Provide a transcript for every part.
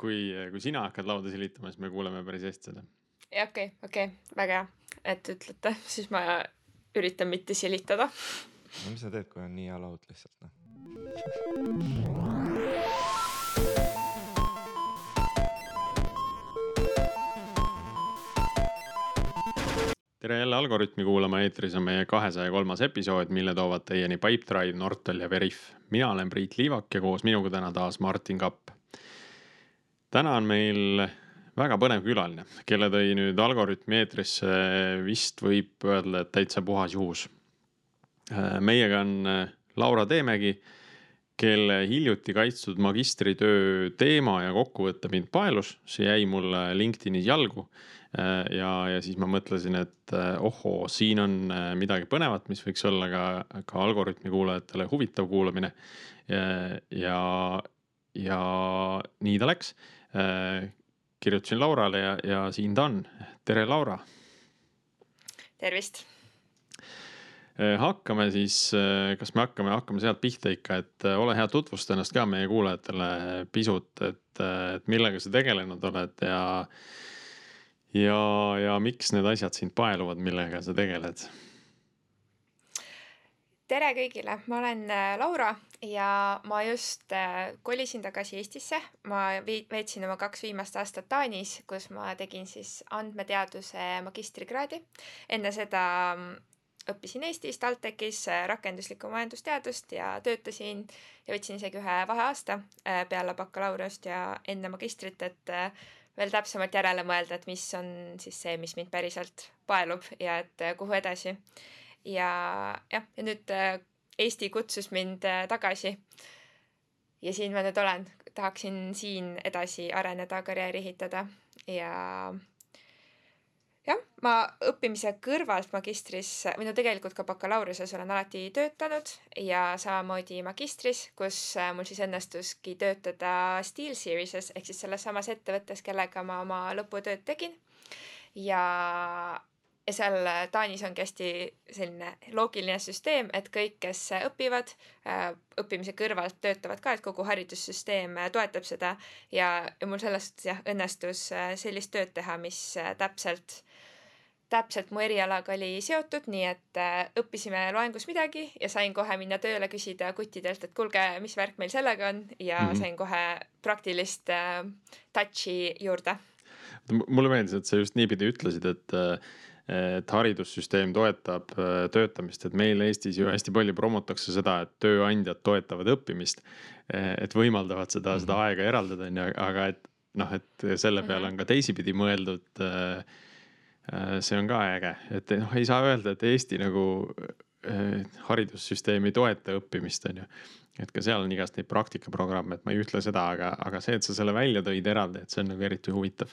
kui, kui sina hakkad lauda silitama, siis me kuuleme päris hästi seda. okei okay,, okei okay,, väga hea, et ütlete, siis ma üritan mitte silitada. no mis sa teed, kui on nii hea laud lihtsalt noh tere jälle Algorütmi kuulama, eetris on meie kahesaja kolmas episood, mille toovad teieni Pipedrive, Nortal ja Veriff. mina olen Priit Liivak ja koos minuga täna taas Martin Kapp. Täna on meil väga põnev külaline, kelle tõi nüüd Algorütmi eetrisse vist võib öelda, et täitsa puhas juhus. meiega on Laura Teemägi kelle hiljuti kaitstud magistritöö teema ja kokkuvõte mind paelus, see jäi mulle LinkedInis jalgu. ja, ja siis ma mõtlesin, et ohoo, siin on midagi põnevat, mis võiks olla ka, ka Algorütmi kuulajatele huvitav kuulamine. ja, ja nii ta läks. Kirjutasin Laurale ja, ja siin ta on. tere, Laura. tervist Äh, hakkame siis, äh, kas me hakkame, hakkame sealt pihta ikka, et äh, ole hea, tutvusta ennast ka meie kuulajatele pisut, et, et millega sa tegelenud oled ja. ja, ja miks need asjad sind paeluvad, millega sa tegeled? Tere kõigile, ma olen Laura ja ma just kolisin tagasi Eestisse. ma veetsin oma kaks viimast aastat Taanis, kus ma tegin siis andmeteaduse magistrikraadi. enne seda õppisin Eestis TalTechis äh, rakenduslikku majandusteadust ja töötasin ja võtsin isegi ühe vaheaasta äh, peale bakalaureust ja enne magistrit, et äh, veel täpsemalt järele mõelda, et mis on siis see, mis mind päriselt paelub ja et kuhu edasi. Ja jah, ja nüüd Eesti kutsus mind tagasi. ja siin ma nüüd olen, tahaksin siin edasi areneda, karjääri ehitada ja jah, ma õppimise kõrvalt magistris või no tegelikult ka bakalaureuse olen alati töötanud ja samamoodi magistris, kus äh, mul siis õnnestuski töötada SteelSeries'es ehk siis selles samas ettevõttes, kellega ma oma lõputööd tegin. ja, ja seal Taanis ongi hästi selline loogiline süsteem, et kõik, kes õpivad, äh, õppimise kõrvalt töötavad ka, et kogu haridussüsteem äh, toetab seda ja, ja mul sellest jah, õnnestus sellist tööd teha, mis täpselt täpselt mu erialaga oli seotud, nii et äh, õppisime loengus midagi ja sain kohe minna tööle, küsida kuttidelt, et kuulge, mis värk meil sellega on ja mm -hmm. sain kohe praktilist äh, touch'i juurde. mulle meeldis, et sa just niipidi ütlesid, et äh, et haridussüsteem toetab äh, töötamist, et meil Eestis ju hästi palju promotakse seda, et tööandjad toetavad õppimist. et võimaldavad seda seda mhm. aega eraldada, on ju, aga et noh, et selle peale on ka teisipidi mõeldud äh, Äh, see on ka äge, et noh, ei saa öelda, et Eesti nagu haridussüsteem ei toeta õppimist, on ju. et ka seal on igast neid praktikaprogramme, et ma ei ütle seda, aga, aga see, et sa selle välja tõid eraldi, et see on nagu eriti huvitav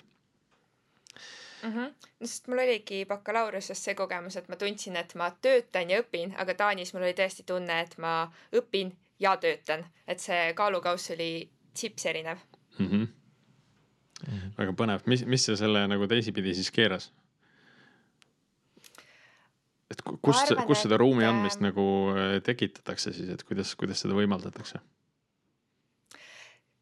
mm. -hmm. sest mul oligi bakalaureusest see kogemus, et ma tundsin, et ma töötan ja õpin, aga Taanis mul oli tõesti tunne, et ma õpin ja töötan, et see kaalukauss oli tsips erinev mm. -hmm. Mm -hmm. väga põnev, mis, mis see selle nagu teisipidi siis keeras? et kust, kus seda ruumi andmist nagu äh, tekitatakse siis, et kuidas, kuidas seda võimaldatakse?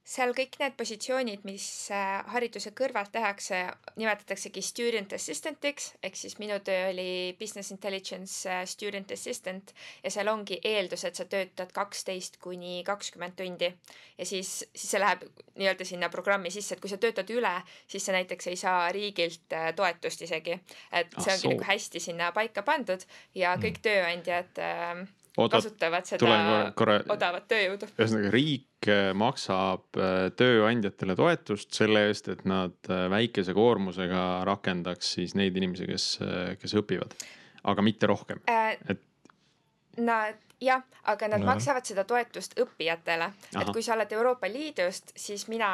Seal kõik need positsioonid, mis äh, hariduse kõrvalt tehakse, nimetataksegi student assistant'iks, ehk siis minu töö oli business intelligence äh, student assistant ja seal ongi eeldus, et sa töötad kaksteist kuni kakskümmend tundi. ja siis, siis see läheb nii-öelda sinna programmi sisse, et kui sa töötad üle, siis sa näiteks ei saa riigilt äh, toetust isegi. et see ah, ongi nagu hästi sinna paika pandud ja kõik mm. tööandjad äh, Oota, kasutavad seda korra, korra, odavat tööjõudu. ühesõnaga riik äh, maksab äh, tööandjatele toetust selle eest, et nad äh, väikese koormusega rakendaks siis neid inimesi, kes, kes õpivad, aga mitte rohkem äh,, et. Nad jah, aga nad no. maksavad seda toetust õppijatele, et kui sa oled Euroopa Liidust, siis mina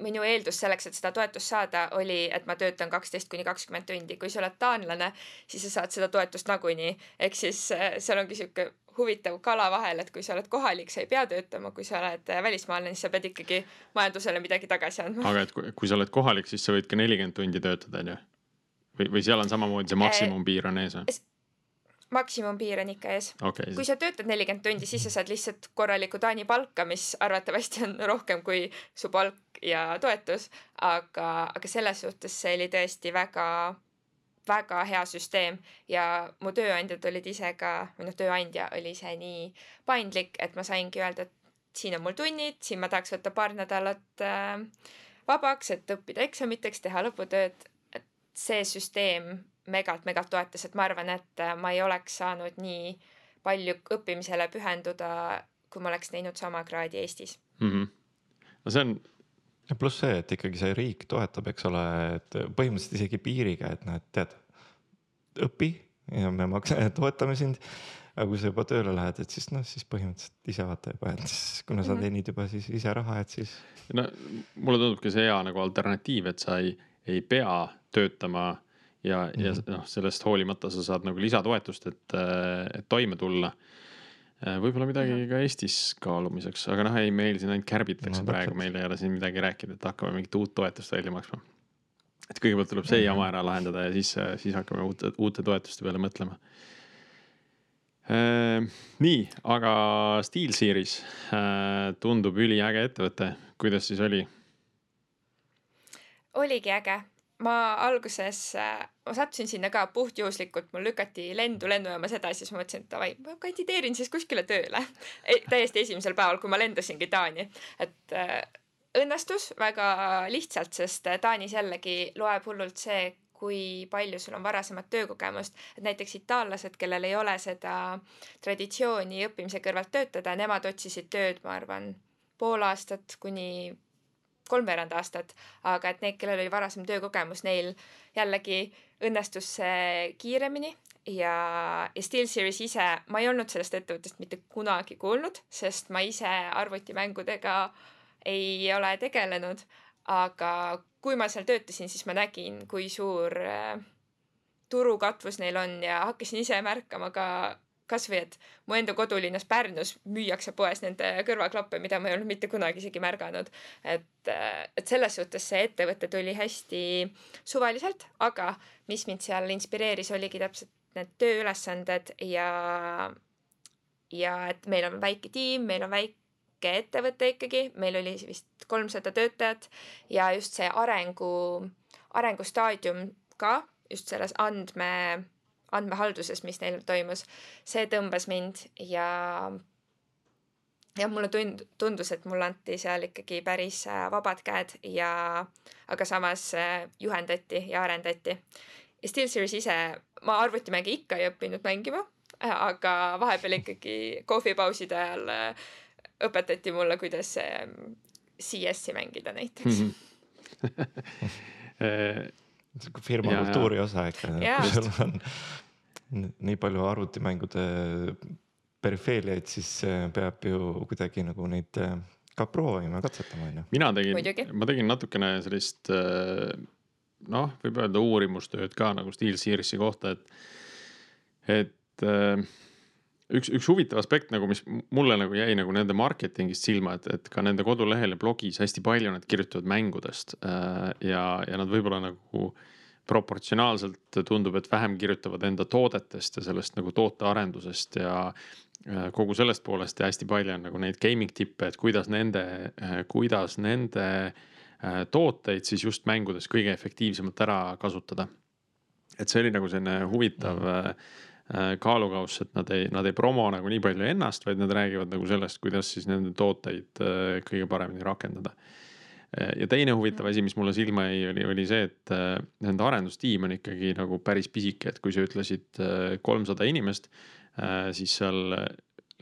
minu eeldus selleks, et seda toetust saada, oli, et ma töötan kaksteist kuni kakskümmend tundi. kui sa oled taanlane, siis sa saad seda toetust nagunii. ehk siis seal ongi sihuke huvitav kala vahel, et kui sa oled kohalik, sa ei pea töötama, kui sa oled äh, välismaalane, siis sa pead ikkagi majandusele midagi tagasi andma. aga et kui, kui sa oled kohalik, siis sa võid ka nelikümmend tundi töötada, on ju? või, või seal on samamoodi see maksimumpiir on ees või? Maksimumpiir on ikka ees. okei kui, sa töötad nelikümmend tundi, siis sa saad lihtsalt korralikku Taani palka, mis arvatavasti on rohkem kui su palk ja toetus, aga, aga selles suhtes see oli tõesti väga, väga hea süsteem. Ja mu tööandjad olid ise ka, või noh, tööandja oli ise nii paindlik, et ma saingi öelda, et siin on mul tunnid, siin ma tahaks võtta paar nädalat äh, vabaks, et õppida eksamiteks, teha lõputööd, et see süsteem megalt-megalt toetas, et ma arvan, et äh, ma ei oleks saanud nii palju õppimisele pühenduda, kui ma oleks teinud sama kraadi Eestis. mm. -hmm. no see on, pluss see, et ikkagi see riik toetab, eks ole, et põhimõtteliselt isegi piiriga, et noh, et tead, õpi ja me maksa-, toetame sind. aga kui sa juba tööle lähed, et siis noh, siis põhimõtteliselt ise vaata juba, et siis kuna sa Mhm. teenid juba siis ise raha, et siis no mulle tundubki see hea nagu alternatiiv, et sa ei, ei pea töötama ja mm, -hmm. ja Mhm. noh, sellest hoolimata sa saad nagu lisatoetust, et, et toime tulla. võib-olla midagi Mhm. ka Eestis kaalumiseks, aga noh, ei, meil siin ainult kärbitakse No praegu, meil ei ole siin midagi rääkida, et hakkame mingit uut toetust välja maksma. et kõigepealt tuleb see Mhm. jama ära lahendada ja siis, siis hakkame uute, uute toetuste peale mõtlema. nii, aga SteelSeries äh, tundub üliäge ettevõte, kuidas siis oli? oligi äge. Ma alguses, ma sattusin sinna ka puhtjuhuslikult, mul lükati lendu lennujaamas edasi, siis ma mõtlesin, et davai, ma kandideerin siis kuskile tööle e. täiesti esimesel päeval, kui ma lendasingi Taani, et äh, õnnestus väga lihtsalt, sest äh, Taanis jällegi loeb hullult see, kui palju sul on varasemat töökogemust, et näiteks itaallased, kellel ei ole seda traditsiooni õppimise kõrvalt töötada, nemad otsisid tööd, ma arvan, pool aastat kuni kolmveerand aastat, aga et need, kellel oli varasem töökogemus, neil jällegi õnnestus see kiiremini. Ja, ja SteelSeries ise, ma ei olnud sellest ettevõttest mitte kunagi kuulnud, sest ma ise arvutimängudega ei ole tegelenud, aga kui ma seal töötasin, siis ma nägin, kui suur äh, turukatvus neil on ja hakkasin ise märkama ka kasvõi, et mu enda kodulinnas Pärnus müüakse poes nende kõrvaklappe, mida ma ei olnud mitte kunagi isegi märganud. et, et selles suhtes see ettevõte tuli hästi suvaliselt, aga mis mind seal inspireeris, oligi täpselt need tööülesanded ja, ja et meil on väike tiim, meil on väike ettevõte ikkagi, meil oli vist kolmsada töötajat ja just see arengu, arengustaadium ka just selles andme andmehalduses, mis neil toimus, see tõmbas mind ja jah, mulle tund-, tundus, et mulle anti seal ikkagi päris äh, vabad käed ja aga samas äh, juhendati ja arendati. ja SteelSeries ise, ma arvutimänge ikka ei õppinud mängima, aga vahepeal ikkagi kohvipauside ajal äh, õpetati mulle, kuidas äh, CS-i mängida näiteks. sihuke firma Ja, ja. kultuuri osa ikka, kui sul on nii palju arvutimängude perifeeliaid, siis äh, peab ju kuidagi nagu neid äh, ka proovima, katsetama onju. mina tegin ma tegin natukene sellist äh, noh, võib öelda uurimustööd ka nagu SteelSeries'i kohta, et, et üks, üks huvitav aspekt nagu, mis mulle nagu jäi nagu nende marketingist silma, et, et ka nende kodulehel ja blogis hästi palju nad kirjutavad mängudest äh, ja, ja nad võib-olla nagu proportsionaalselt tundub, et vähem kirjutavad enda toodetest ja sellest nagu tootearendusest ja äh, kogu sellest poolest ja hästi palju on nagu neid gaming tippe, et kuidas nende, kuidas nende äh, tooteid siis just mängudes kõige efektiivsemalt ära kasutada. et see oli nagu selline huvitav äh, äh, kaalukauss, et nad ei, nad ei promo nagu nii palju ennast, vaid nad räägivad nagu sellest, kuidas siis nende tooteid äh, kõige paremini rakendada. ja teine huvitav asi, mis mulle silma jäi, oli, oli see, et äh, nende arendustiim on ikkagi nagu päris pisike, et kui sa ütlesid kolmsada inimest, siis seal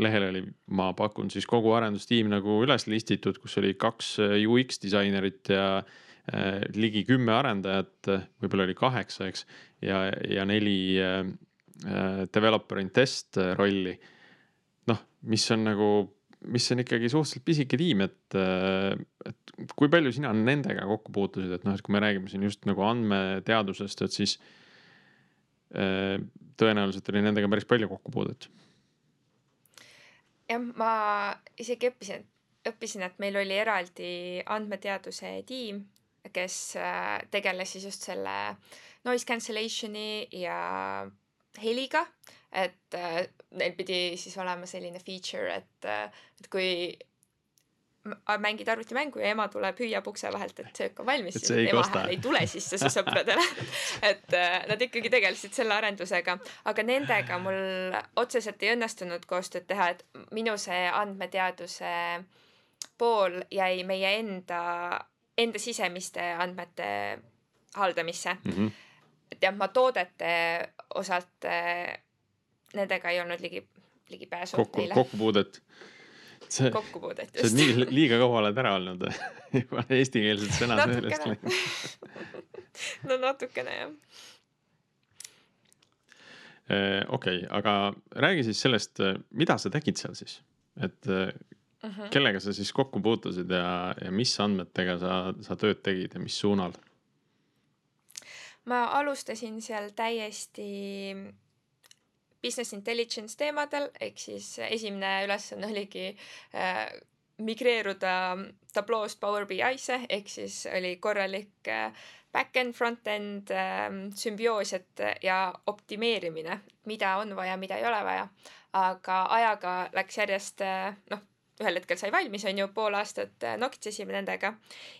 lehel oli, ma pakun siis kogu arendustiim nagu üles listitud, kus oli kaks äh, UX disainerit ja äh, ligi kümme arendajat, võib-olla oli kaheksa, eks, ja, ja neli äh, äh, developer in test äh, rolli. noh, mis on nagu, mis on ikkagi suhteliselt pisike tiim, et, et kui palju sina nendega kokku puutusid, et noh, et kui me räägime siin just nagu andmeteadusest, et siis äh, tõenäoliselt oli nendega päris palju kokkupuudet jah, ma isegi õppisin, õppisin, et meil oli eraldi andmeteaduse tiim, kes äh, tegeles siis just selle noise cancellation'i ja heliga, et äh, neil pidi siis olema selline feature, et äh,, et kui mängid arvutimängu ja ema tuleb hüüab ukse vahelt, et söök on valmis, ema hääl ei tule sisse su sõpradele et äh, nad ikkagi tegelesid selle arendusega, aga nendega mul otseselt ei õnnestunud koostööd teha, et minu see andmeteaduse pool jäi meie enda, enda sisemiste andmete haldamisse mm. -hmm. Jah, ma toodete osalt äh, nendega ei olnud ligi, ligipääsu kokku, neile kokkupuudet. kokkupuudet sa just. nii liiga kaua oled ära olnud juba eestikeelsed sõnad meelest läinud.. no natukene jah. okei, aga räägi siis sellest, mida sa tegid seal siis, et äh, Mhm. kellega sa siis kokku puutusid ja, ja mis andmetega sa, sa tööd tegid ja mis suunal? Ma alustasin seal täiesti business intelligence teemadel, ehk siis esimene ülesanne oligi äh, migreeruda tabloost Power BI-sse ehk siis oli korralik äh, back-end, front-end äh, sümbioos, et ja optimeerimine, mida on vaja, mida ei ole vaja. aga ajaga läks järjest äh, noh, ühel hetkel sai valmis, on ju, pool aastat äh, nokitsesime nendega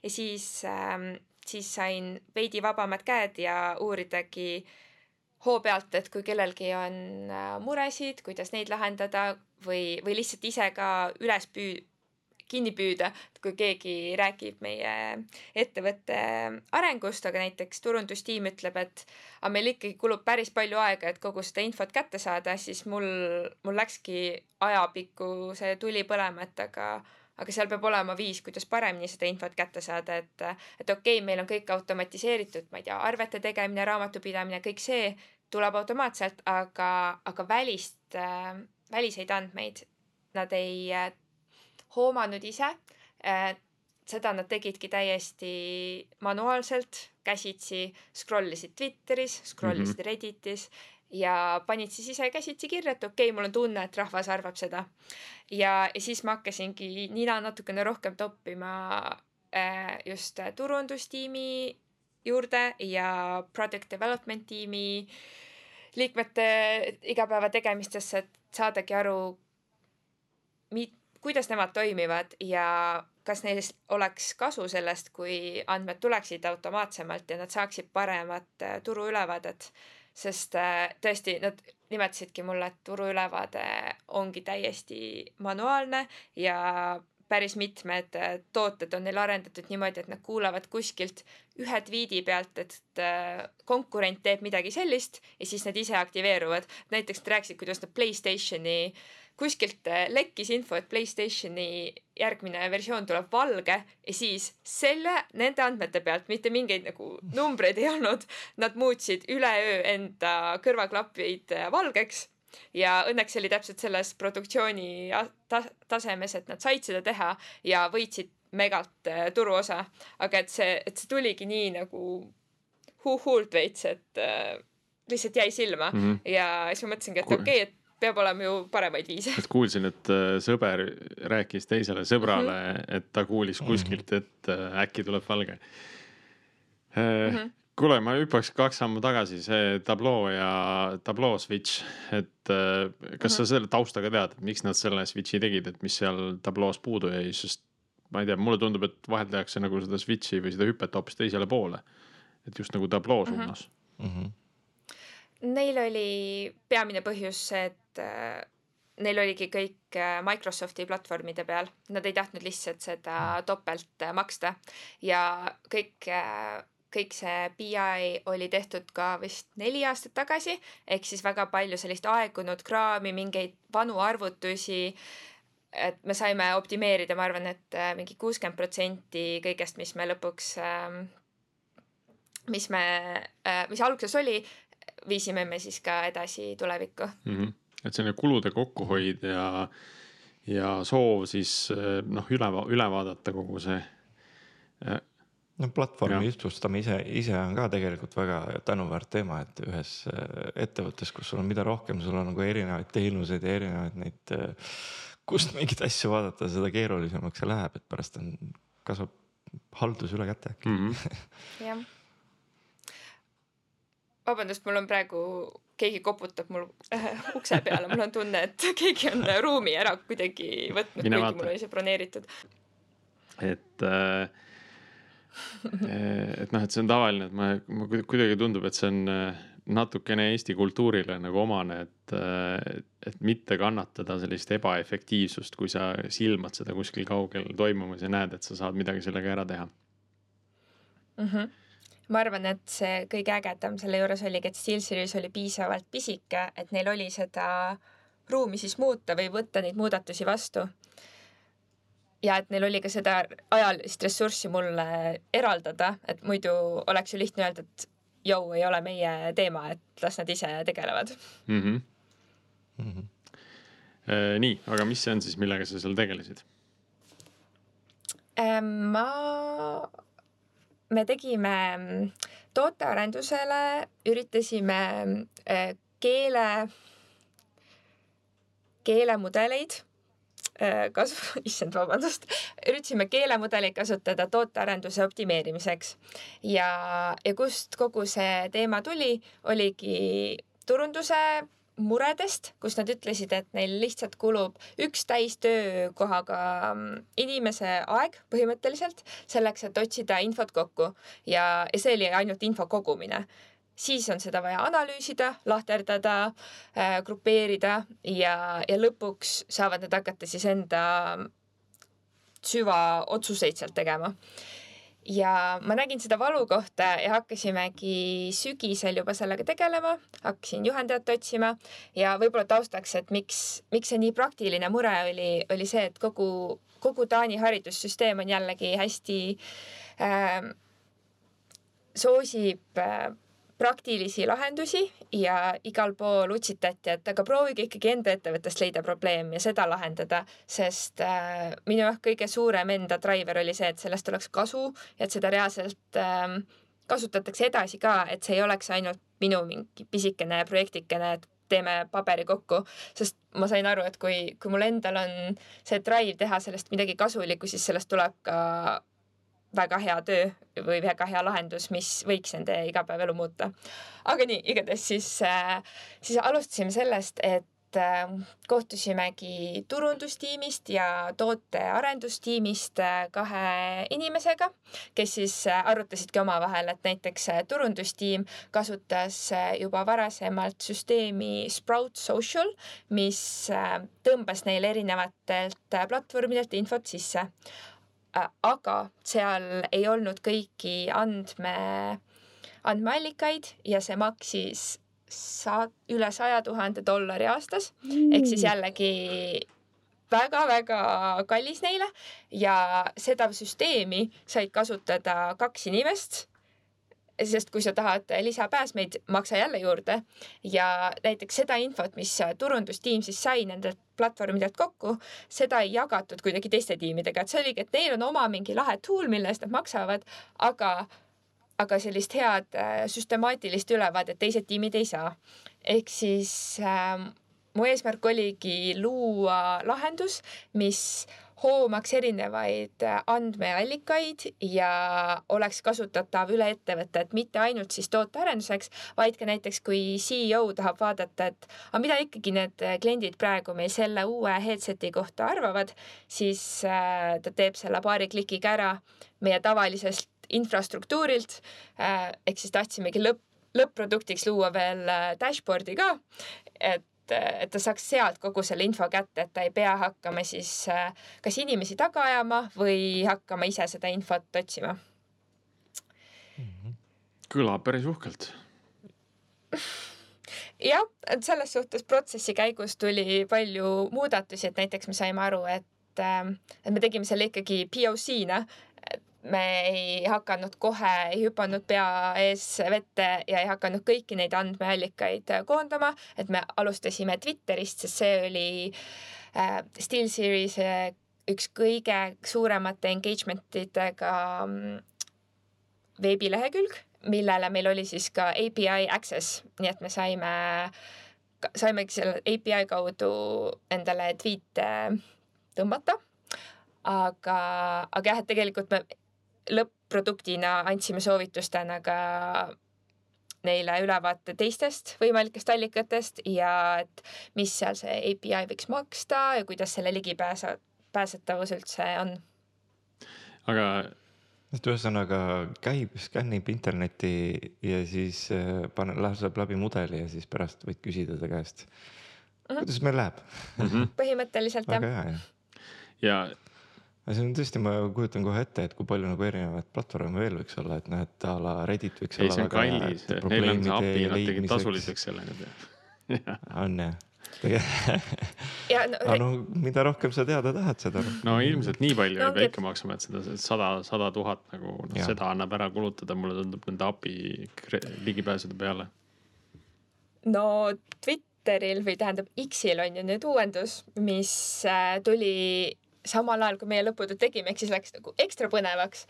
ja siis ähm, siis sain veidi vabamad käed ja uuridagi hoo pealt, et kui kellelgi on äh, muresid, kuidas neid lahendada või, või lihtsalt ise ka üles püü-, kinni püüda, et kui keegi räägib meie ettevõtte arengust, aga näiteks turundustiim ütleb, et aga meil ikkagi kulub päris palju aega, et kogu seda infot kätte saada, siis mul, mul läkski ajapikku see tuli põlema, et aga aga seal peab olema viis, kuidas paremini seda infot kätte saada, et et okei okay,, meil on kõik automatiseeritud, ma ei tea, arvete tegemine, raamatupidamine, kõik see tuleb automaatselt, aga, aga välist äh,, väliseid andmeid nad ei äh, hoomanud ise äh,. seda nad tegidki täiesti manuaalselt, käsitsi, scroll isid Twitteris, scroll isid mm -hmm. Redditis ja panid siis ise käsitsi kirja, et okei okay,, mul on tunne, et rahvas arvab seda. ja, ja siis ma hakkasingi nina natukene rohkem toppima äh, just turundustiimi juurde ja product development tiimi liikmete igapäevategemistesse, et saadagi aru, kuidas nemad toimivad ja kas neil oleks kasu sellest, kui andmed tuleksid automaatsemalt ja nad saaksid paremat äh, turuülevaadet. Sest äh, tõesti, nad nimetasidki mulle, et turuülevaade ongi täiesti manuaalne ja päris mitmed äh, tooted on neil arendatud niimoodi, et nad kuulavad kuskilt ühe tweet'i pealt, et äh, konkurent teeb midagi sellist ja siis nad ise aktiveeruvad. näiteks nad rääkisid, kuidas nad Playstationi kuskilt äh, lekkis info, et Playstationi järgmine versioon tuleb valge ja siis selle, nende andmete pealt mitte mingeid nagu numbreid ei olnud, nad muutsid üleöö enda kõrvaklapid äh, valgeks. Ja õnneks oli täpselt selles produktsiooni tasemes, et nad said seda teha ja võitsid megalt äh, turuosa, aga et see, et see tuligi nii nagu huh-huult veits, et lihtsalt jäi silma. Mm -hmm. ja siis ma mõtlesingi, et okei okay,, et peab olema ju paremaid viise. et kuulsin, et äh, sõber rääkis teisele sõbrale mm, Mhm. -hmm. et ta kuulis kuskilt, et äh, äkki tuleb valge. Mhm. kuule, ma hüppaks kaks sammu tagasi, see tabloo ja tabloo switch, et kas sa Mhm. selle tausta ka tead, et miks nad selle switch'i tegid, et mis seal tabloos puudu jäi, sest ma ei tea, mulle tundub, et vahel tehakse nagu seda switch'i või seda hüpet hoopis teisele poole. et just nagu tabloo Mhm. suunas mm. -hmm. Neil oli peamine põhjus see, et äh, neil oligi kõik äh, Microsofti platvormide peal, nad ei tahtnud lihtsalt seda topelt äh, maksta ja kõik kõik see BI oli tehtud ka vist neli aastat tagasi, ehk siis väga palju sellist aegunud kraami, mingeid vanu arvutusi. et me saime optimeerida, ma arvan, et mingi kuuskümmend protsenti kõigest, mis me lõpuks, mis me, mis alguses oli, viisime me siis ka edasi tulevikku. mm. -hmm. Et selline kulude kokkuhoid ja, ja soov siis äh, noh, üle, üle vaadata kogu see äh, no platvormi Jah. ühtlustamine ise, ise on ka tegelikult väga tänuväärt teema, et ühes äh, ettevõttes, kus sul on, mida rohkem sul on nagu erinevaid teenuseid ja erinevaid neid, kust mingeid asju vaadata, seda keerulisemaks see läheb, et pärast on, kasvab haldus üle käte äkki. mm. -hmm. jah. Vabandust, mul on praegu, keegi koputab mul äh, ukse peale, mul on tunne, et keegi on ruumi ära kuidagi võtnud, kuigi vaata. mul oli see broneeritud. et äh, et noh, et see on tavaline, et ma, ma kuidagi- kuidagi tundub, et see on äh, natukene Eesti kultuurile nagu omane, et, äh, et mitte kannatada sellist ebaefektiivsust, kui sa silmad seda kuskil kaugel toimumas ja näed, et sa saad midagi sellega ära teha. mm. -hmm. Ma arvan, et see kõige ägedam selle juures oligi, et SteelSeries oli piisavalt pisike, et neil oli seda ruumi siis muuta või võtta neid muudatusi vastu. ja et neil oli ka seda ajalist ressurssi mulle eraldada, et muidu oleks ju lihtne öelda, et jõu, ei ole meie teema, et las nad ise tegelevad mm. -hmm. Mm -hmm. nii, aga mis see on siis, millega sa seal tegelesid? Ähm, ma, me tegime mm, tootearendusele, üritasime äh, keele, keelemudeleid äh, kasu-, issand, vabandust, üritasime keelemudeleid kasutada tootearenduse optimeerimiseks. ja, ja kust kogu see teema tuli, oligi turunduse muredest, kus nad ütlesid, et neil lihtsalt kulub üks täistöökohaga mm, inimese aeg põhimõtteliselt selleks, et otsida infot kokku ja, ja see oli ainult info kogumine. siis on seda vaja analüüsida, lahterdada äh,, grupeerida ja, ja lõpuks saavad nad hakata siis enda süvaotsuseid sealt tegema ja ma nägin seda valukohta ja hakkasimegi sügisel juba sellega tegelema, hakkasin juhendajat otsima ja võib-olla taustaks, et miks, miks see nii praktiline mure oli, oli see, et kogu, kogu Taani haridussüsteem on jällegi hästi äh, soosib äh, praktilisi lahendusi ja igal pool utsitati, et aga proovige ikkagi enda ettevõttest leida probleem ja seda lahendada, sest äh, minu jah, kõige suurem enda driver oli see, et sellest oleks kasu ja et seda reaalselt äh, kasutatakse edasi ka, et see ei oleks ainult minu mingi pisikene projektikene, et teeme paberi kokku, sest ma sain aru, et kui, kui mul endal on see drive teha sellest midagi kasulikku, siis sellest tuleb ka väga hea töö või väga hea lahendus, mis võiks nende igapäevaelu muuta. aga nii, igatahes siis, siis alustasime sellest, et äh, kohtusimegi turundustiimist ja tootearendustiimist äh, kahe inimesega, kes siis äh, arutasidki omavahel, et näiteks turundustiim kasutas juba varasemalt süsteemi Sprout Social, mis tõmbas neile erinevatelt platvormidelt infot sisse aga seal ei olnud kõiki andme, andmeallikaid ja see maksis sa-, üle saja tuhande dollari aastas mm. ehk siis jällegi väga-väga kallis neile ja seda süsteemi said kasutada kaks inimest sest kui sa tahad lisapääsmeid, maksa jälle juurde ja näiteks seda infot, mis turundustiim siis sai nendelt platvormidelt kokku, seda ei jagatud kuidagi teiste tiimidega, et see oligi, et neil on oma mingi lahe tool, mille eest nad maksavad, aga, aga sellist head äh, süstemaatilist ülevaadet teised tiimid ei saa. ehk siis äh, mu eesmärk oligi luua lahendus, mis hoomaks erinevaid äh, andmeallikaid ja oleks kasutatav üle ettevõtte, et mitte ainult siis tootearenduseks, vaid ka näiteks kui CEO tahab vaadata, et aga mida ikkagi need äh, kliendid praegu meil selle uue headset'i kohta arvavad, siis äh, ta teeb selle paari klikiga ära meie tavalisest infrastruktuurilt. ehk siis tahtsimegi lõpp, lõpp-produktiks luua veel dashboard'i ka, et et ta saaks sealt kogu selle info kätte, et ta ei pea hakkama siis äh, kas inimesi taga ajama või hakkama ise seda infot otsima. kõlab päris uhkelt. jah, et selles suhtes protsessi käigus tuli palju muudatusi, et näiteks me saime aru, et, äh, et me tegime selle ikkagi POC-na, me ei hakanud kohe, ei hüpanud pea ees vette ja ei hakanud kõiki neid andmeallikaid koondama, et me alustasime Twitterist, sest see oli äh, SteelSeries üks kõige suuremate engagement idega mm, veebilehekülg, millele meil oli siis ka API access, nii et me saime, saimegi selle API kaudu endale tweet'e tõmmata. Aga, aga jah, et tegelikult me lõpp-produktina andsime soovitustena ka neile ülevaate teistest võimalikest allikatest ja et mis seal see API võiks maksta ja kuidas selle ligipääsa, pääsetavus üldse on. aga et ühesõnaga käib, skännib internetti ja siis äh, paneb, laseb läbi mudeli ja siis pärast võid küsida ta käest. Mhm. kuidas meil läheb? Mhm. põhimõtteliselt jah. ja aga see on tõesti, ma kujutan kohe ette, et kui palju nagu erinevaid platvorme veel võiks olla, et noh, et a la Reddit võiks ei, olla. see on kallis, neil on see API, nad tegid tasuliseks selle nüüd on jah ja no, aga no mida rohkem sa teada tahad, seda rohkem. no ilmselt nii palju No ei pea ikka maksma, et seda sada, sada tuhat nagu noh, seda annab ära kulutada, mulle tundub nende API ligipääsude peale. no Twitteril või tähendab X-il on ju nüüd uuendus, mis äh, tuli samal ajal, kui meie lõputööd tegime, ehk siis läks nagu ekstra põnevaks.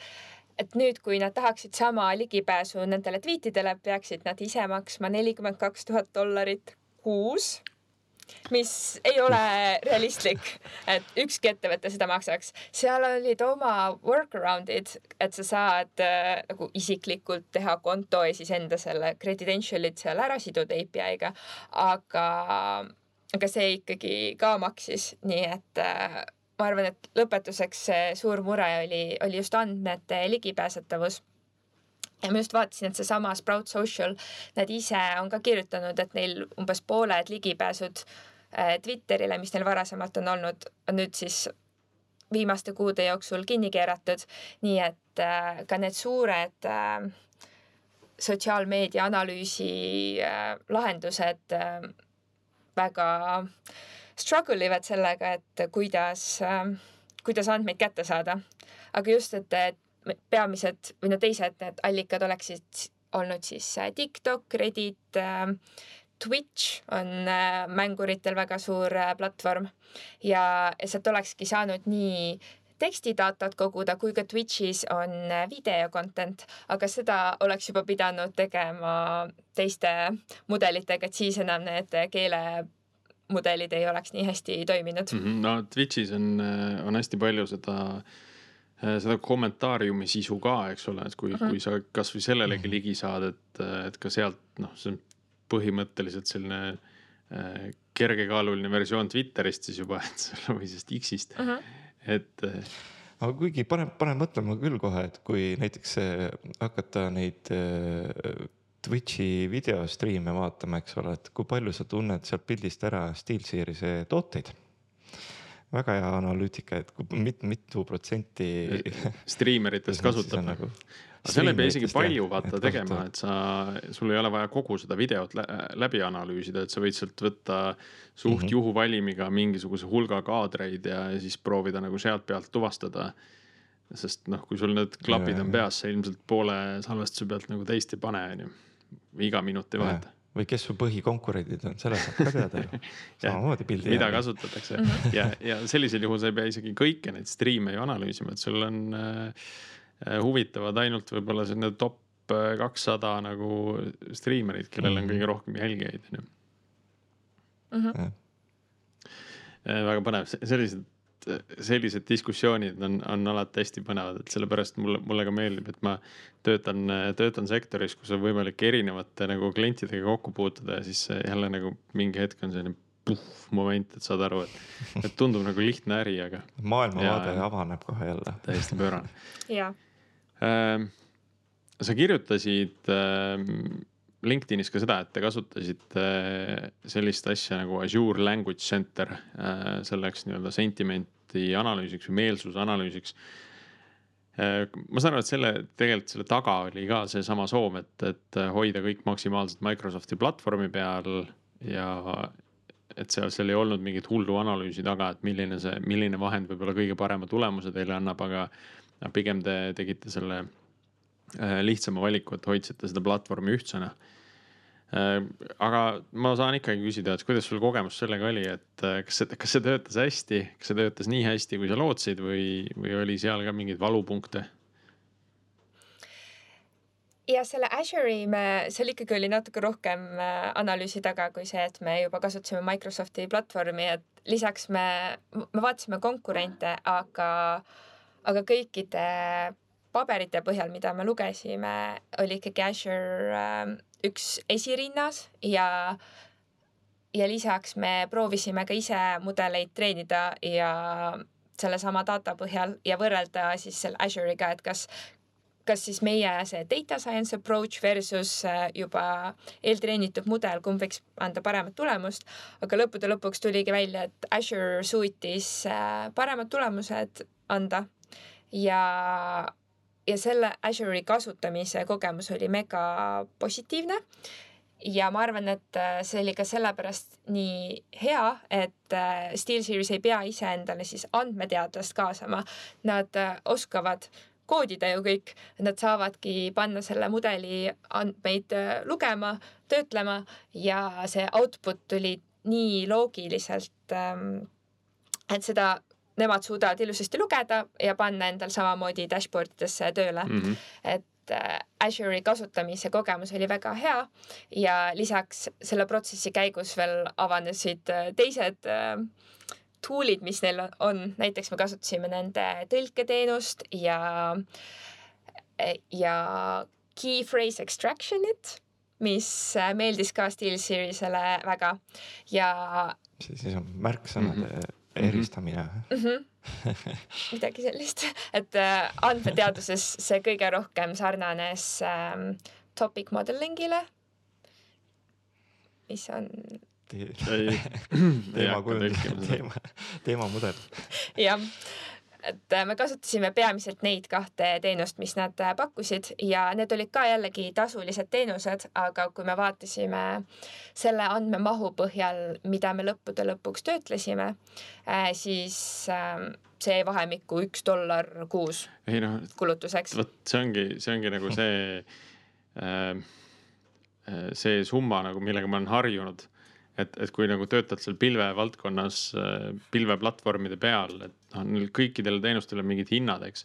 et nüüd, kui nad tahaksid sama ligipääsu nendele tweetidele, peaksid nad ise maksma nelikümmend kaks tuhat dollarit kuus mis ei ole realistlik, et ükski ettevõte seda maksaks. seal olid oma workaround'id, et sa saad äh, nagu isiklikult teha konto ja siis enda selle credential'id seal ära siduda API-ga, aga, aga see ikkagi ka maksis, nii et äh, ma arvan, et lõpetuseks see suur mure oli, oli just andmete ligipääsetavus ja ma just vaatasin, et seesama Sprout Social, nad ise on ka kirjutanud, et neil umbes pooled ligipääsud äh, Twitterile, mis neil varasemalt on olnud, on nüüd siis viimaste kuude jooksul kinni keeratud. nii et äh, ka need suured äh, sotsiaalmeedia analüüsi lahendused väga struggle ivad sellega, et kuidas äh,, kuidas andmeid kätte saada. aga just, et, peamised või no teised need allikad oleksid olnud siis äh, TikTok, Reddit äh,, Twitch on äh, mänguritel väga suur äh, platvorm ja sealt olekski saanud nii tekstidatat koguda, kui ka Twitch'is on video content, aga seda oleks juba pidanud tegema teiste mudelitega, et siis enam need keelemudelid ei oleks nii hästi toiminud. Mhm, no Twitch'is on, on hästi palju seda, seda kommentaariumi sisu ka, eks ole, et kui mm, Mhm. -hmm. kui sa kasvõi sellelegi ligi saad, et, et ka sealt noh, see on põhimõtteliselt selline äh, kergekaaluline versioon Twitterist siis juba, et selle või sellest X-ist mm, Mhm. -hmm. et äh, aga kuigi paneb, paneb mõtlema küll kohe, et kui näiteks äh, hakata neid äh, Twitch'i videostriime vaatama, eks ole, et kui palju sa tunned sealt pildist ära SteelSeries'e tooteid. väga hea analüütika, et kui mit, mitu protsenti. striimeritest kasutab Nagu, aga seal ei pea isegi palju jah, vaata et tegema, et sa, sul ei ole vaja kogu seda videot lä läbi analüüsida, et sa võid sealt võtta suht mm. -hmm. juhuvalimiga mingisuguse hulga kaadreid ja, ja siis proovida nagu sealt pealt tuvastada. Sest noh, kui sul need klapid Jaa, on peas, sa ilmselt poole salvestuse pealt nagu teist ei pane, onju. iga minut ei vaheta. või kes su põhikonkurendid on, selle saab ka teada ju. samamoodi pildi mida järgi. kasutatakse ja, ja sellisel juhul sa ei pea isegi kõiki neid striime ju analüüsima, et sul on äh, äh, huvitavad ainult võib-olla selline top äh, kakssada nagu striimerid, kellel on Mhm. kõige rohkem jälgijaid, onju. Mhm. Äh, väga põnev, sellised, sellised diskussioonid on, on alati hästi põnevad, et sellepärast mulle, mulle ka meeldib, et ma töötan, töötan sektoris, kus on võimalik erinevate nagu klientidega kokku puutuda ja siis jälle nagu mingi hetk on selline puhh moment, et saad aru, et, et tundub nagu lihtne äri, aga maailmavaade Jaa. avaneb kohe jälle. täiesti pöörane ja Ähm, sa kirjutasid ähm, LinkedInis ka seda, et te kasutasite äh, sellist asja nagu Azure Language Center äh, selleks nii-öelda sentimenti analüüsiks või meelsuse analüüsiks. ma saan aru, et selle, tegelikult selle taga oli ka seesama soov, et, et hoida kõik maksimaalselt Microsofti platvormi peal ja et seal, seal ei olnud mingit hullu analüüsi taga, et milline see, milline vahend võib-olla kõige parema tulemuse teile annab, aga pigem te tegite selle lihtsama valiku, et hoidsite seda platvormi ühtsena. Aga ma saan ikkagi küsida, et kuidas sul kogemus sellega oli, et äh, kas see, kas see töötas hästi, kas see töötas nii hästi, kui sa lootsid või, või oli seal ka mingeid valupunkte? ja selle Azure'i me, seal ikkagi oli natuke rohkem äh, analüüsi taga kui see, et me juba kasutasime Microsofti platvormi, et lisaks me, me vaatasime konkurente, aga, aga kõikide paberite põhjal, mida me lugesime, oli ikkagi Azure äh, üks esirinnas ja ja lisaks me proovisime ka ise mudeleid treenida ja sellesama data põhjal ja võrrelda siis selle Azure'iga, et kas, kas siis meie see data science approach versus äh, juba eeltreenitud mudel, kumb võiks anda paremat tulemust. aga lõppude lõpuks tuligi välja, et Azure suutis äh, paremad tulemused anda ja, ja selle Azure'i kasutamise kogemus oli mega positiivne ja ma arvan, et äh, see oli ka sellepärast nii hea, et äh, SteelSeries ei pea iseendale siis andmeteadlast kaasama. Nad äh, oskavad koodida ju kõik, nad saavadki panna selle mudeli andmeid lugema, töötlema ja see output tuli nii loogiliselt, ähm, et seda nemad suudavad ilusasti lugeda ja panna endal samamoodi dashboard idesse tööle mm. -hmm. et Äh, Azure'i kasutamise kogemus oli väga hea ja lisaks selle protsessi käigus veel avanesid äh, teised äh, tool'id, mis neil on, näiteks me kasutasime nende tõlketeenust ja, ja key phrase extraction'it, mis meeldis ka SteelSeriesele väga ja. siis on märksõnade mm -hmm eristamine mm. -hmm. midagi sellist, et äh, andmeteaduses see kõige rohkem sarnanes ähm, topic modeling'ile, mis on teemakujundus, teema, teemamudel. jah et äh, me kasutasime peamiselt neid kahte teenust, mis nad äh, pakkusid ja need olid ka jällegi tasulised teenused, aga kui me vaatasime selle andmemahu põhjal, mida me lõppude lõpuks töötlesime, äh, siis ähm, see vahemikku üks dollar kuus ei noh, kulutuseks. vot see ongi, see ongi nagu see äh,, see summa nagu, millega ma olen harjunud et, et kui nagu töötad seal pilve valdkonnas, äh, pilveplatvormide peal, et noh, neil kõikidel teenustel on mingid hinnad, eks.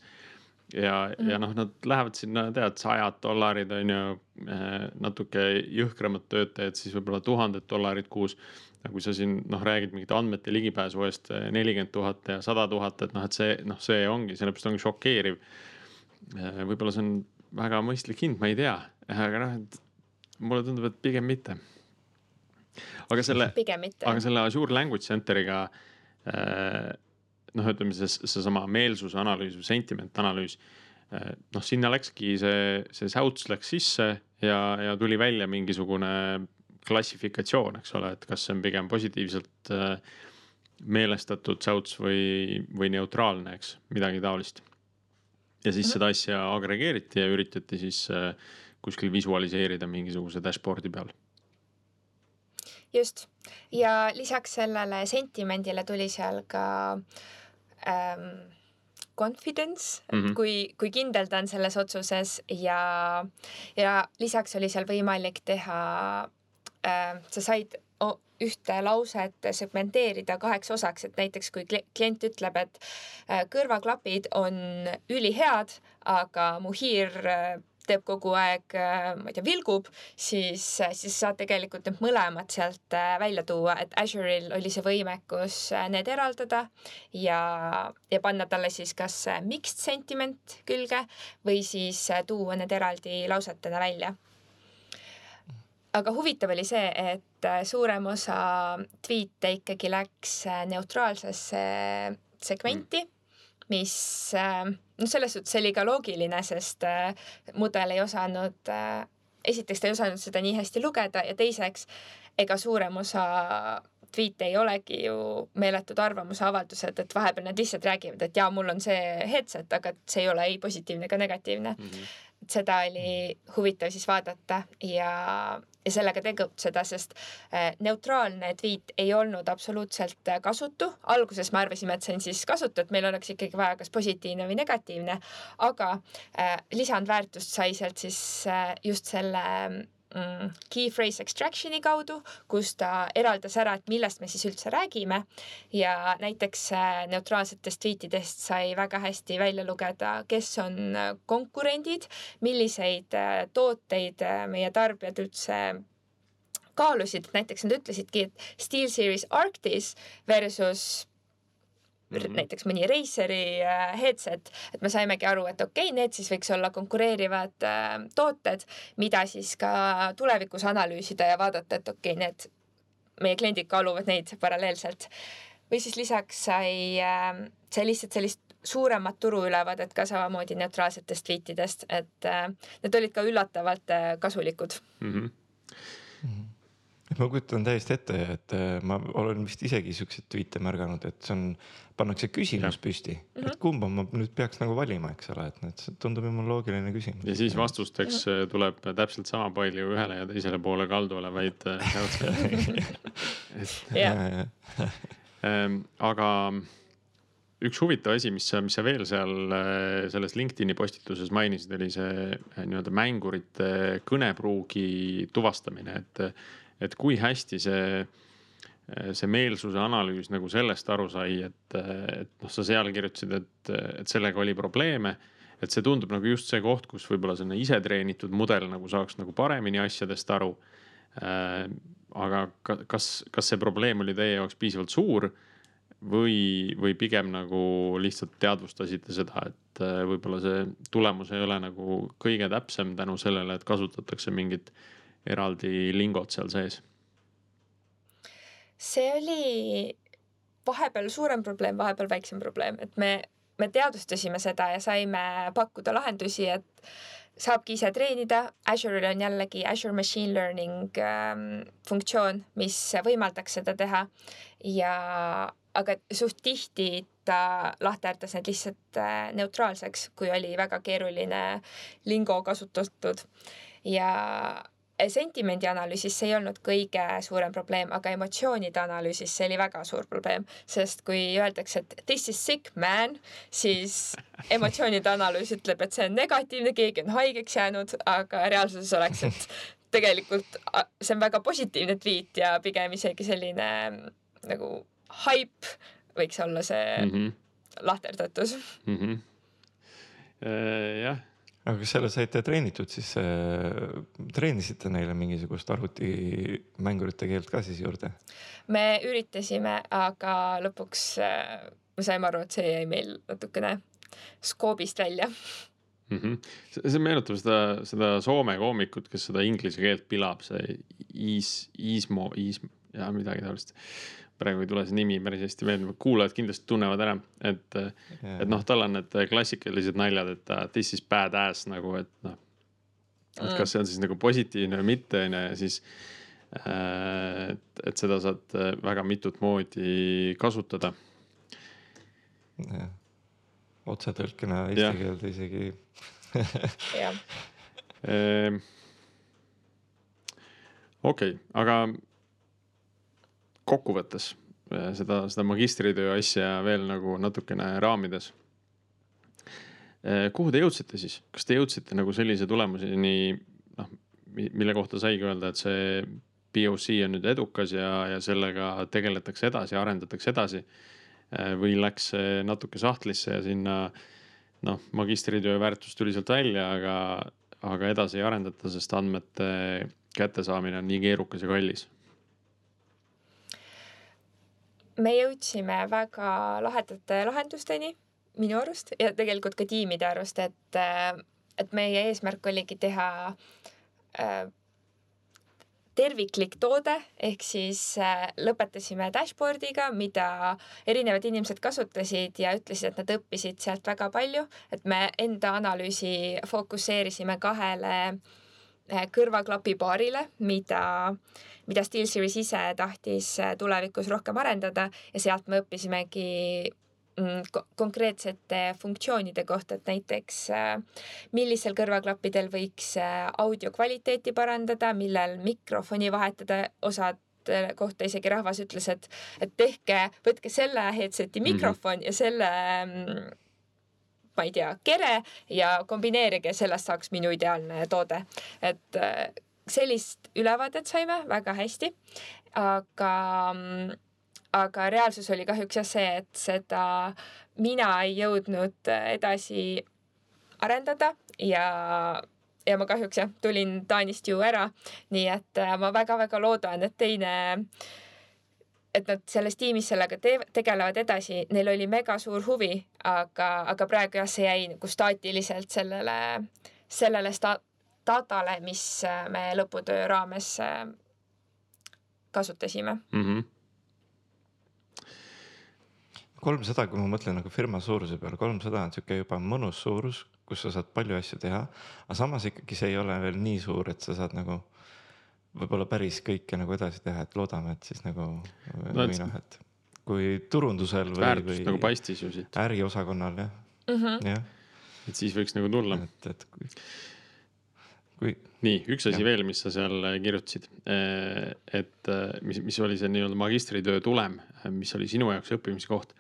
ja mm., ja noh, nad lähevad sinna, tead, sajad dollarid on ju, äh, natuke jõhkramad töötajad, siis võib-olla tuhanded dollarid kuus. aga kui sa siin noh, räägid mingite andmete ligipääsu eest äh, nelikümmend tuhat ja sada tuhat, et noh, et see noh, see ongi, sellepärast ongi šokeeriv. võib-olla see on väga mõistlik hind, ma ei tea, aga noh, et mulle tundub, et pigem mitte aga selle, aga selle Azure Language Center'iga äh, noh, ütleme siis seesama meelsuse analüüs või sentiment analüüs. Äh, noh, sinna läkski see, see säuts läks sisse ja, ja tuli välja mingisugune klassifikatsioon, eks ole, et kas see on pigem positiivselt äh, meelestatud säuts või, või neutraalne, eks, midagi taolist. ja siis mm -hmm. seda asja agregeeriti ja üritati siis kuskil visualiseerida mingisuguse dashboard'i peal just, ja lisaks sellele sentimendile tuli seal ka ähm, confidence mm, -hmm. kui, kui kindel ta on selles otsuses ja, ja lisaks oli seal võimalik teha äh,, sa said ühte lauset segmenteerida kaheks osaks, et näiteks kui klient ütleb, et äh, kõrvaklapid on ülihead, aga mu hiir äh, teeb kogu aeg, äh, ma ei tea, vilgub, siis, siis saad tegelikult need mõlemad sealt äh, välja tuua, et Azure'il oli see võimekus äh, need eraldada ja, ja panna talle siis kas mixed sentiment külge või siis tuua need eraldi lausetena välja. aga huvitav oli see, et suurem osa tweet'e ikkagi läks neutraalsesse segmenti mm mis noh, selles suhtes oli ka loogiline, sest äh, mudel ei osanud, äh, esiteks ta ei osanud seda nii hästi lugeda ja teiseks, ega suurem osa tweet'e ei olegi ju meeletud arvamusavaldused, et vahepeal nad lihtsalt räägivad, et jaa, mul on see headset, aga see ei ole ei positiivne ega negatiivne mm. -hmm et seda oli huvitav siis vaadata ja, ja sellega tegutseda, sest äh, neutraalne tweet ei olnud absoluutselt äh, kasutu. alguses me arvasime, et see on siis kasutu, et meil oleks ikkagi vaja kas positiivne või negatiivne, aga äh, lisandväärtust sai sealt siis just selle key phrase extraction'i kaudu, kus ta eraldas ära, et millest me siis üldse räägime. Ja näiteks äh, neutraalsetest tweetidest sai väga hästi välja lugeda, kes on äh, konkurendid, milliseid äh, tooteid meie tarbijad üldse kaalusid, näiteks nad ütlesidki, et SteelSeries Arctis versus mm -hmm. näiteks mõni Raceri äh, headset, et me saimegi aru, et okei okay,, need siis võiks olla konkureerivad äh, tooted, mida siis ka tulevikus analüüsida ja vaadata, et okei okay,, need meie kliendid kaaluvad neid paralleelselt. või siis lisaks sai äh,, sai lihtsalt sellist suuremat turuülevaadet ka samamoodi neutraalsetest tweetidest, et need olid ka üllatavalt kasulikud mm. -hmm. Ma kujutan täiesti ette, et äh, ma olen vist isegi siukseid tweet'e märganud, et see on, pannakse küsimus ja. püsti mm, -hmm. et kumba ma nüüd peaks nagu valima, eks ole, et need, see tundub jumala loogiline küsimus. ja siis vastusteks mm -hmm. tuleb täpselt sama palju ühele ja teisele poole kalduvale, vaid ähm, aga üks huvitav asi, mis sa, mis sa veel seal selles LinkedIn'i postituses mainisid, oli see nii-öelda mängurite kõnepruugi tuvastamine, et et kui hästi see, see meelsuse analüüs nagu sellest aru sai, et, et noh, sa seal kirjutasid, et, et sellega oli probleeme. et see tundub nagu just see koht, kus võib-olla selline isetreenitud mudel nagu saaks nagu paremini asjadest aru äh,. aga kas, kas see probleem oli teie jaoks piisavalt suur või, või pigem nagu lihtsalt teadvustasite seda, et äh, võib-olla see tulemus ei ole nagu kõige täpsem tänu sellele, et kasutatakse mingit eraldi lingot seal sees? see oli vahepeal suurem probleem, vahepeal väiksem probleem, et me, me teadvustasime seda ja saime pakkuda lahendusi, et saabki ise treenida. Azure'il on jällegi Azure Machine Learning ähm, funktsioon, mis võimaldaks seda teha ja, aga suht tihti ta lahterdas need lihtsalt äh, neutraalseks, kui oli väga keeruline lingo kasutatud ja sentimendi analüüsis see ei olnud kõige suurem probleem, aga emotsioonide analüüsis see oli väga suur probleem, sest kui öeldakse, et this is sick man, siis emotsioonide analüüs ütleb, et see on negatiivne, keegi on haigeks jäänud, aga reaalsuses oleks, et tegelikult see on väga positiivne tweet ja pigem isegi selline nagu hype võiks olla see mm -hmm. lahterdatus mm. -hmm. jah aga kas selle saite treenitud, siis äh, treenisite neile mingisugust arvutimängurite keelt ka siis juurde? me üritasime, aga lõpuks äh, me saime aru, et see jäi meil natukene skoobist välja mm. -hmm. see meenutab seda, seda Soome koomikut, kes seda inglise keelt pilab, see Iis, Iismo, Iis ja midagi taolist praegu ei tule see nimi päris hästi meelde, kuulajad kindlasti tunnevad ära, et yeah., et noh, tal on need klassikalised naljad, et uh, this is bad ass nagu, et noh. et kas see on siis nagu positiivne või mitte, on ju, ja siis äh,. et, et seda saad äh, väga mitut moodi kasutada. jah, otsetõlkena eesti yeah. keelde isegi jah ehm, okei okay,, aga kokkuvõttes äh, seda, seda magistritöö asja veel nagu natukene raamides. Äh, kuhu te jõudsite siis, kas te jõudsite nagu sellise tulemuseni, noh, mille kohta saigi öelda, et see POC on nüüd edukas ja, ja sellega tegeletakse edasi, arendatakse edasi. Äh, või läks see natuke sahtlisse ja sinna noh, magistritöö väärtus tuli sealt välja, aga, aga edasi ei arendata, sest andmete kättesaamine on nii keerukas ja kallis me jõudsime väga lahedate lahendusteni minu arust ja tegelikult ka tiimide arust, et, äh, et meie eesmärk oligi teha äh, terviklik toode, ehk siis äh, lõpetasime dashboard'iga, mida erinevad inimesed kasutasid ja ütlesid, et nad õppisid sealt väga palju, et me enda analüüsi fokusseerisime kahele äh, kõrvaklapipaarile, mida äh, mida SteelSeries ise tahtis äh, tulevikus rohkem arendada ja sealt me õppisimegi mm, konkreetsete funktsioonide kohta, et näiteks äh, millisel kõrvaklappidel võiks äh, audio kvaliteeti parandada, millel mikrofoni vahetada, osad kohta isegi rahvas ütles, et, et tehke, võtke selle headset'i mhm. mikrofon mm -hmm. ja selle mm, ma ei tea, kere ja kombineerige, sellest saaks minu ideaalne toode. et sellist ülevaadet saime väga hästi, aga, aga reaalsus oli kahjuks jah see, et seda mina ei jõudnud edasi arendada ja ja ma kahjuks jah, tulin Taanist ju ära, nii et äh, ma väga-väga loodan, et teine et nad selles tiimis sellega te tegelevad edasi, neil oli mega suur huvi, aga, aga praegu jah, see jäi nagu staatiliselt sellele, sellele sta-, datale, mis me lõputöö raames äh, kasutasime mm. -hmm. kolmsada, kui ma mõtlen nagu firma suuruse peale, kolmsada on sihuke juba mõnus suurus, kus sa saad palju asju teha, aga samas ikkagi see ei ole veel nii suur, et sa saad nagu võib-olla päris kõike nagu edasi teha, et loodame, et siis nagu no, või noh, et kui turundusel või, väärtust või nagu paistis ju siit. äriosakonnal jah mm, -hmm. jah. et siis võiks nagu tulla. et, et kui, kui. nii, üks asi ja. veel, mis sa seal kirjutasid, et mis, mis oli see nii-öelda magistritöö tulem, mis oli sinu jaoks õppimise koht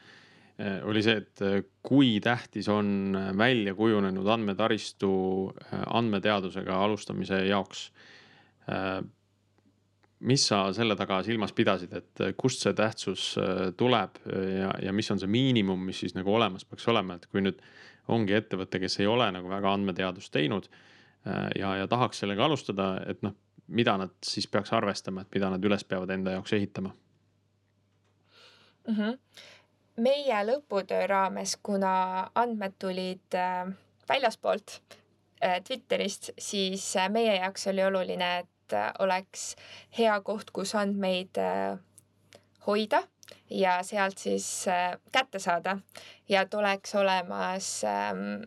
oli see, et kui tähtis on välja kujunenud andmetaristu andmeteadusega alustamise jaoks mis sa selle taga silmas pidasid, et kust see tähtsus äh, tuleb ja, ja mis on see miinimum, mis siis nagu olemas peaks olema, et kui nüüd ongi ettevõte, kes ei ole nagu väga andmeteadust teinud äh, ja, ja tahaks sellega alustada, et noh, mida nad siis peaks arvestama, et mida nad üles peavad enda jaoks ehitama mm? -hmm. meie lõputöö raames, kuna andmed tulid äh, väljaspoolt Twitterist, siis meie jaoks oli oluline, et äh, oleks hea koht, kus andmeid äh, hoida ja sealt siis äh, kätte saada ja et oleks olemas ähm,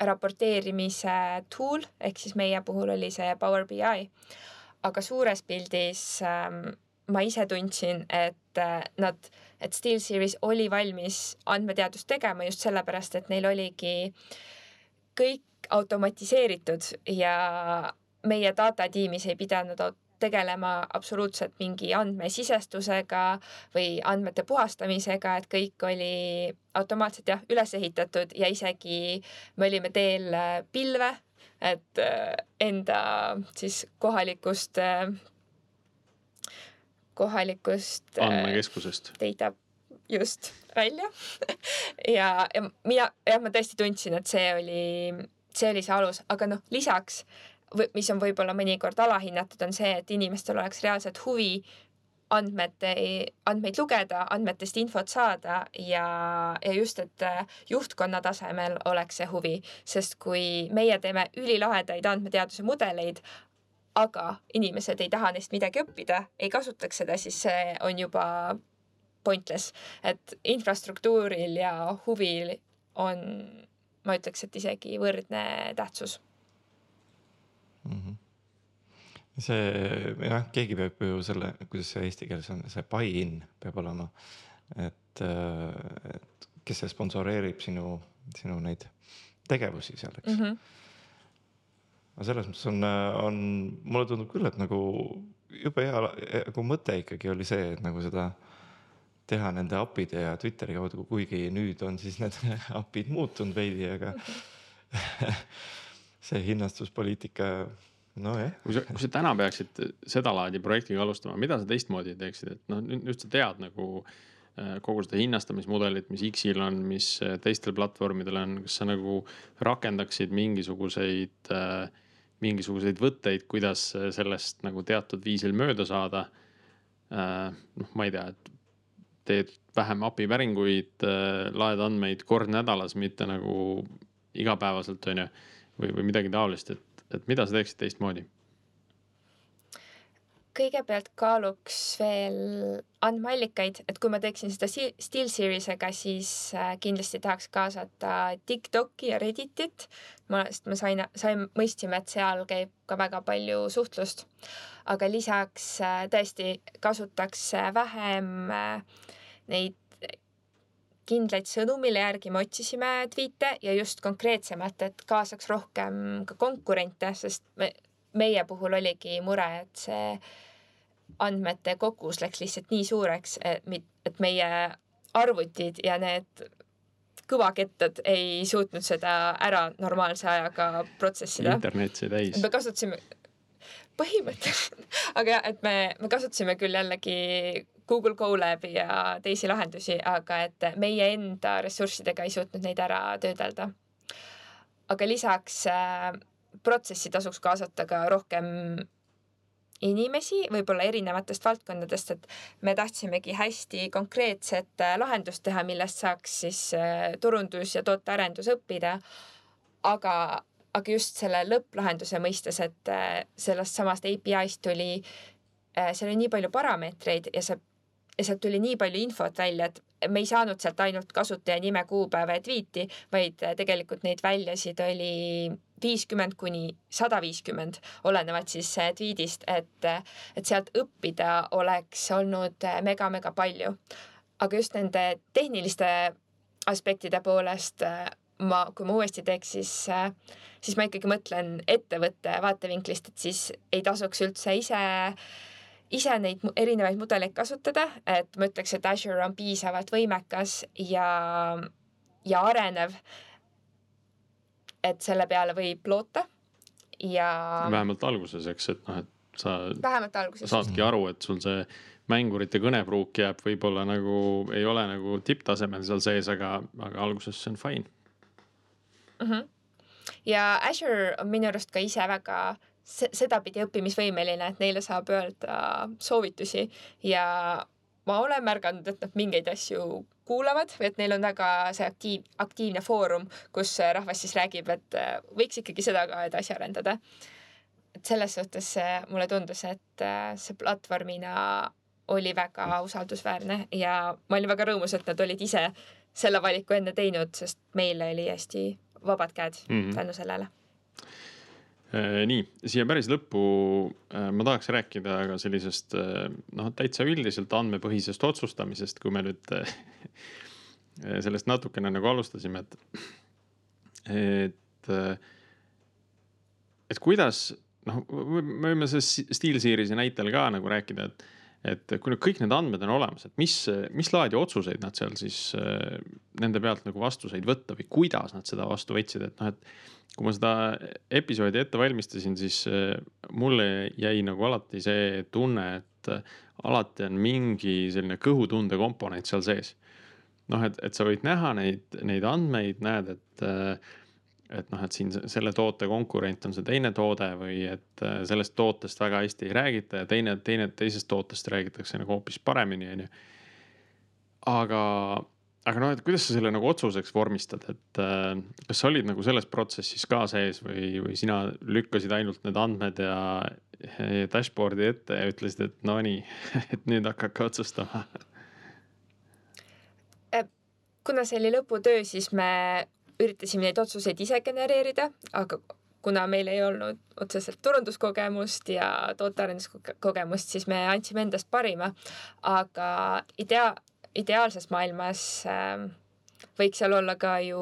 raporteerimise tool ehk siis meie puhul oli see Power BI. aga suures pildis ähm, ma ise tundsin, et nad, et SteelSeries oli valmis andmeteadust tegema just sellepärast, et neil oligi kõik automatiseeritud ja meie data tiimis ei pidanud tegelema absoluutselt mingi andmesisestusega või andmete puhastamisega, et kõik oli automaatselt jah, üles ehitatud ja isegi me olime teel äh, pilve, et äh, enda siis kohalikust, äh, kohalikust andmekeskusest. data just välja. Ja, ja mina, jah, ma tõesti tundsin, et see oli, see oli see alus, aga noh, lisaks mis on võib-olla mõnikord alahinnatud, on see, et inimestel oleks reaalselt huvi andmete, andmeid lugeda, andmetest infot saada ja, ja just, et äh, juhtkonna tasemel oleks see huvi, sest kui meie teeme ülilahedaid andmeteaduse mudeleid, aga inimesed ei taha neist midagi õppida, ei kasutaks seda, siis see on juba pointless, et infrastruktuuril ja huvil on, ma ütleks, et isegi võrdne tähtsus mm. -hmm. see jah, keegi peab ju selle, kuidas see eesti keeles on, see buy-in peab olema, et, et kes see sponsoreerib sinu, sinu neid tegevusi seal, eks mm. -hmm aga selles mõttes on, on, mulle tundub küll, et nagu jube hea nagu mõte ikkagi oli see, et nagu seda teha nende API-de ja Twitteri kaudu, kuigi nüüd on siis need API-d muutunud veidi, aga see hinnastuspoliitika, nojah. kui sa, kui sa täna peaksid sedalaadi projektiga alustama, mida sa teistmoodi teeksid, et noh, nüüd sa tead nagu äh, kogu seda hinnastamismudelit, mis X-il on, mis äh, teistel platvormidel on, kas sa nagu rakendaksid mingisuguseid, äh, mingisuguseid võtteid, kuidas sellest nagu teatud viisil mööda saada? noh, ma ei tea, et teed vähem API päringuid, laed andmeid kord nädalas, mitte nagu igapäevaselt, on ju või, või midagi taolist, et, et mida sa teeksid teistmoodi? kõigepealt kaaluks veel andmeallikaid, et kui ma teeksin seda SteelSeriesega, siis äh, kindlasti tahaks kaasata TikToki ja Redditit. ma, sest ma sain, sain, mõistsime, et seal käib ka väga palju suhtlust. aga lisaks äh, tõesti kasutaks äh, vähem neid kindlaid sõnu, mille järgi me otsisime tweet'e ja just konkreetsemalt, et kaasaks rohkem ka konkurente, sest me, meie puhul oligi mure, et see andmete kogus läks lihtsalt nii suureks, et meie arvutid ja need kõvakettad ei suutnud seda ära normaalse ajaga protsessida. internet sai täis. me kasutasime, põhimõtteliselt, aga jah, et me, me kasutasime küll jällegi Google Colab'i ja teisi lahendusi, aga et meie enda ressurssidega ei suutnud neid ära töödelda. aga lisaks äh, protsessi tasuks kaasata ka rohkem inimesi, võib-olla erinevatest valdkondadest, et me tahtsimegi hästi konkreetset äh, lahendust teha, millest saaks siis äh, turundus ja tootearendus õppida. aga, aga just selle lõpplahenduse mõistes, et äh, sellest samast API-st tuli, seal oli nii palju parameetreid ja see ja sealt tuli nii palju infot välja, et me ei saanud sealt ainult kasutaja nime, kuupäeva ja tweet'i, vaid tegelikult neid väljasid oli viiskümmend kuni sada viiskümmend, olenevalt siis äh, tweet'ist, et, et sealt õppida oleks olnud mega-mega palju. aga just nende tehniliste aspektide poolest äh, ma, kui ma uuesti teeks, siis, äh, siis ma ikkagi mõtlen ettevõtte vaatevinklist, et siis ei tasuks üldse ise ise neid erinevaid mudeleid kasutada, et ma ütleks, et Azure on piisavalt võimekas ja, ja arenev. et selle peale võib loota ja. vähemalt alguses, eks, et noh, et sa. vähemalt alguses. saadki aru, et sul see mängurite kõnepruuk jääb võib-olla nagu ei ole nagu tipptasemel seal sees, aga, aga alguses see on fine mm. -hmm. ja Azure on minu arust ka ise väga sedapidi õppimisvõimeline, et neile saab öelda soovitusi ja ma olen märganud, et nad mingeid asju kuulavad või et neil on väga see aktiiv, aktiivne foorum, kus rahvas siis räägib, et äh, võiks ikkagi seda ka edasi arendada. et selles suhtes mulle tundus, et äh, see platvormina oli väga usaldusväärne ja ma olin väga rõõmus, et nad olid ise selle valiku enne teinud, sest meile oli hästi vabad käed mm -hmm. tänu sellele Äh, nii, siia päris lõppu äh, ma tahaks rääkida ka sellisest äh, noh, täitsa üldiselt andmepõhisest otsustamisest, kui me nüüd sellest natukene nagu alustasime, et, et, et kuidas noh, me võime sellest SteelSeries'i näitel ka nagu rääkida, et, et kui nüüd kõik need andmed on olemas, et mis, mis laadi otsuseid nad seal siis nende pealt nagu vastuseid võtta või kuidas nad seda vastu võtsid, et noh, et kui ma seda episoodi ette valmistasin, siis äh, mulle jäi nagu alati see tunne, et äh, alati on mingi selline kõhutunde komponent seal sees. noh, et, et sa võid näha neid, neid andmeid, näed, et, äh, et noh, et siin selle toote konkurent on see teine toode või et sellest tootest väga hästi ei räägita ja teine, teine, teisest tootest räägitakse nagu hoopis paremini, on ju. aga aga noh, et kuidas sa selle nagu otsuseks vormistad, et äh, kas sa olid nagu selles protsessis ka sees või, või sina lükkasid ainult need andmed ja, ja dashboard'i ette ja ütlesid, et no nii, et nüüd hakake otsustama? Äh, kuna see oli lõputöö, siis me üritasime neid otsuseid ise genereerida, aga kuna meil ei olnud otseselt turunduskogemust ja tootearenduskogemust, siis me andsime endast parima. aga idea, ideaalses maailmas äh, võiks seal olla ka ju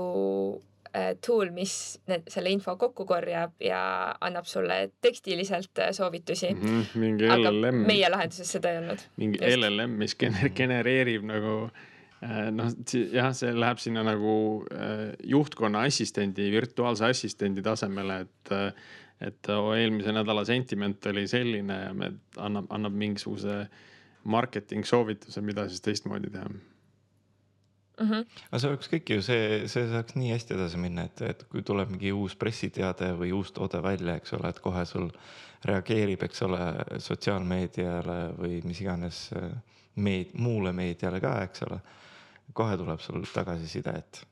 äh, tool, mis need, selle info kokku korjab ja annab sulle tekstiliselt äh, soovitusi mm. -hmm, mingi LLM. meie lahenduses seda ei olnud. mingi Just. LLM, mis genereerib nagu äh, noh, jah, see läheb sinna nagu juhtkonna assistendi, virtuaalse assistendi tasemele, et et eelmise nädala sentiment oli selline ja me annab, annab mingisuguse äh, marketing soovituse, mida siis teistmoodi teha mm. -hmm. aga see oleks kõik ju see, see saaks nii hästi edasi minna, et, et kui tuleb mingi uus pressiteade või uus toode välja, eks ole, et kohe sul reageerib, eks ole, sotsiaalmeediale või mis iganes äh, meed-, muule meediale ka, eks ole. kohe tuleb sul tagasiside, et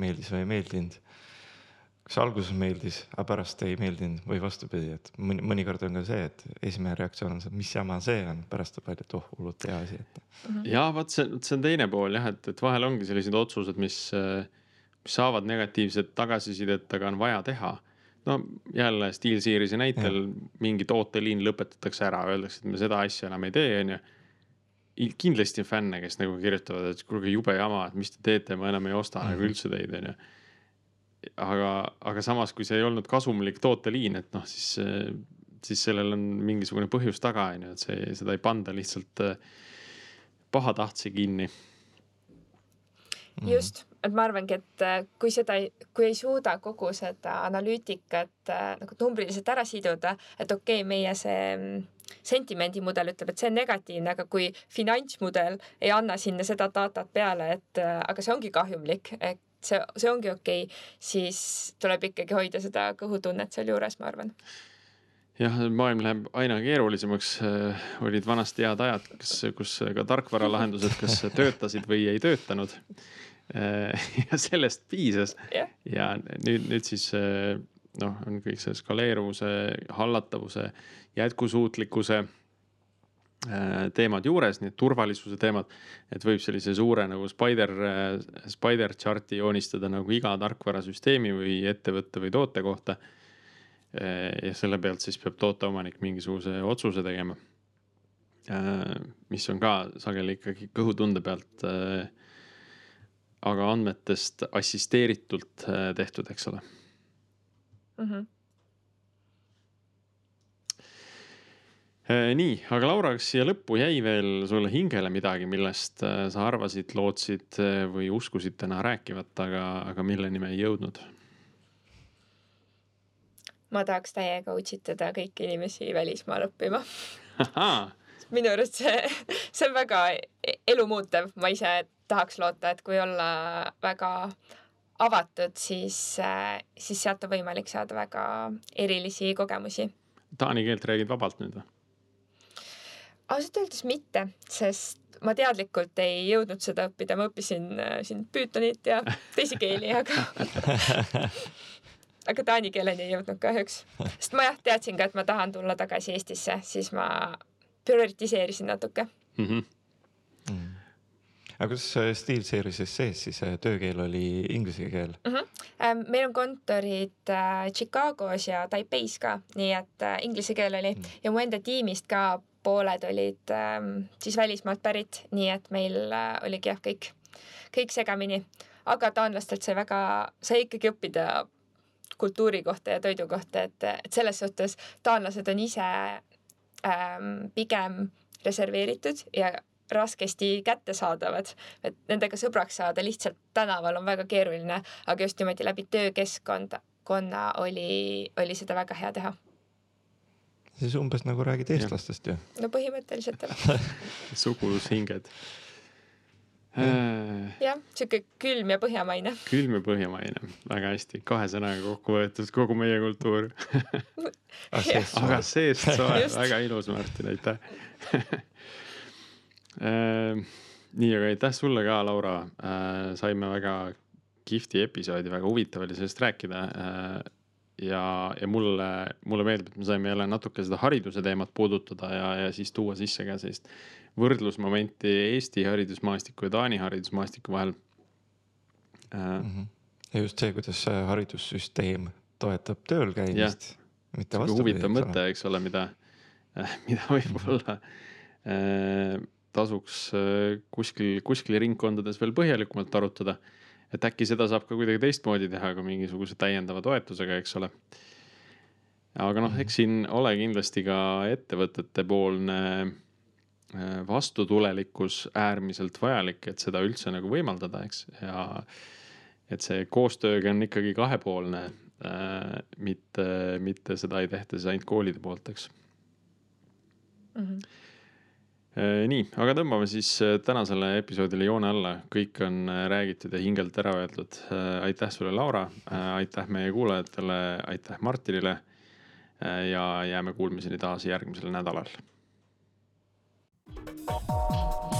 meeldis või ei meeldinud kas alguses meeldis, aga pärast ei meeldinud või vastupidi, et mõni, mõnikord on ka see, et esimene reaktsioon on see, mis jama see on, pärast tuleb välja, et oh, hullult hea asi, et -hmm.. ja vot see, see on teine pool jah, et, et vahel ongi sellised otsused, mis, mis saavad negatiivset tagasisidet, aga on vaja teha. no jälle SteelSeries'i näitel ja. mingi tooteliin lõpetatakse ära, öeldakse, et me seda asja enam ei tee, onju kindlasti on fänne, kes nagu kirjutavad, et kuulge jube jama, et mis te teete, ma enam ei osta mm -hmm. nagu mhm. üldse teid, onju aga, aga samas, kui see ei olnud kasumlik tooteliin, et noh, siis, siis sellel on mingisugune põhjus taga, on ju, et see, seda ei panda lihtsalt äh, pahatahtsi kinni. just, et ma arvangi, et äh, kui seda, kui ei suuda kogu seda analüütikat äh, nagu numbriliselt ära siduda, et okei okay,, meie see mm, sentimendimudel ütleb, et see on negatiivne, aga kui finantsmudel ei anna sinna seda datat peale, et aga see ongi kahjumlik, et see, see ongi okei okay,, siis tuleb ikkagi hoida seda kõhutunnet sealjuures, ma arvan. jah, maailm läheb aina keerulisemaks. olid vanasti head ajad, kas, kus ka tarkvaralahendused, kas töötasid või ei töötanud. ja sellest piisas Jah. ja nüüd, nüüd siis noh, on kõik see skaleeruvuse, hallatavuse, jätkusuutlikkuse teemad juures, et turvalisuse teemad. et võib sellise suure nagu spider, spider chart'i joonistada nagu iga tarkvarasüsteemi või ettevõtte või toote kohta ja selle pealt siis peab tooteomanik mingisuguse otsuse tegema. mis on ka sageli ikkagi kõhutunde pealt. aga andmetest assisteeritult tehtud, eks ole mm. -hmm. Nii, aga Laura, kas siia lõppu jäi veel sulle hingele midagi, millest sa arvasid, lootsid või uskusid täna rääkivat, aga, aga milleni me ei jõudnud? ma tahaks täiega utsitada kõiki inimesi välismaal õppima minu arust see, see on väga elumuutev, ma ise tahaks loota, et kui olla väga avatud, siis, siis sealt on võimalik saada väga erilisi kogemusi. Taani keelt räägid vabalt nüüd või? Ausalt öeldes mitte, sest ma teadlikult ei jõudnud seda õppida, ma õppisin äh, siin Pythonit ja teisi keeli, aga aga taani keeleni ei jõudnud kahjuks. sest ma jah, teadsin ka, et ma tahan tulla tagasi Eestisse, siis ma prioritiseerisin natuke mm. -hmm. Mm. aga kas äh, SteelSeries'is sees siis äh, töökeel oli inglise keel mm? -hmm. meil on kontorid äh, Chicagos ja Taipeis ka, nii et inglise keel oli mm. ja mu enda tiimist ka pooled olid äh, siis välismaalt pärit, nii et meil äh, oligi jah, kõik, kõik segamini. aga taanlastelt sai väga, sai ikkagi õppida kultuuri kohta ja toidu kohta, et, et selles suhtes taanlased on ise ähm, pigem reserveeritud ja raskesti kättesaadavad, et nendega sõbraks saada lihtsalt tänaval on väga keeruline, aga just niimoodi läbi töökeskkonda, konna oli, oli seda väga hea teha. Siis umbes nagu räägid eestlastest ju. no põhimõtteliselt jah. Sugulushinged jah, sihuke külm ja põhjamaine. külm ja põhjamaine, väga hästi, kahe sõnaga kokku võetud kogu meie kultuur. Aga seest soe, väga ilus, Martin, aitäh. Nii, aga aitäh sulle ka, Laura. saime väga kihvti episoodi, väga huvitav oli sellest rääkida. Ja, ja mulle, mulle meeldib, et me saime jälle natuke seda hariduse teemat puudutada ja, ja siis tuua sisse ka sellist võrdlusmomenti Eesti haridusmaastiku ja Taani haridusmaastiku vahel mm. -hmm. ja just see, kuidas haridussüsteem toetab tööl käimist. huvitav mõte, eks ole, mida, mida võib-olla äh, tasuks äh, kuskil, kuskil ringkondades veel põhjalikumalt arutada. Et äkki seda saab ka kuidagi teistmoodi teha kui mingisuguse täiendava toetusega, eks ole. aga noh, eks siin ole kindlasti ka ettevõtete poolne Äh, vastutulelikkus äärmiselt vajalik, et seda üldse nagu võimaldada, eks, ja et see koostööga on ikkagi kahepoolne äh,. mitte, mitte seda ei tehta siis ainult koolide poolt, eks mm. -hmm. Äh, nii, aga tõmbame siis äh, tänasele episoodile joone alla, kõik on äh, räägitud ja hingelt ära öeldud. aitäh sulle, Laura, aitäh meie kuulajatele, aitäh Martinile. ja jääme kuulmiseni taas järgmisel nädalal Thank you.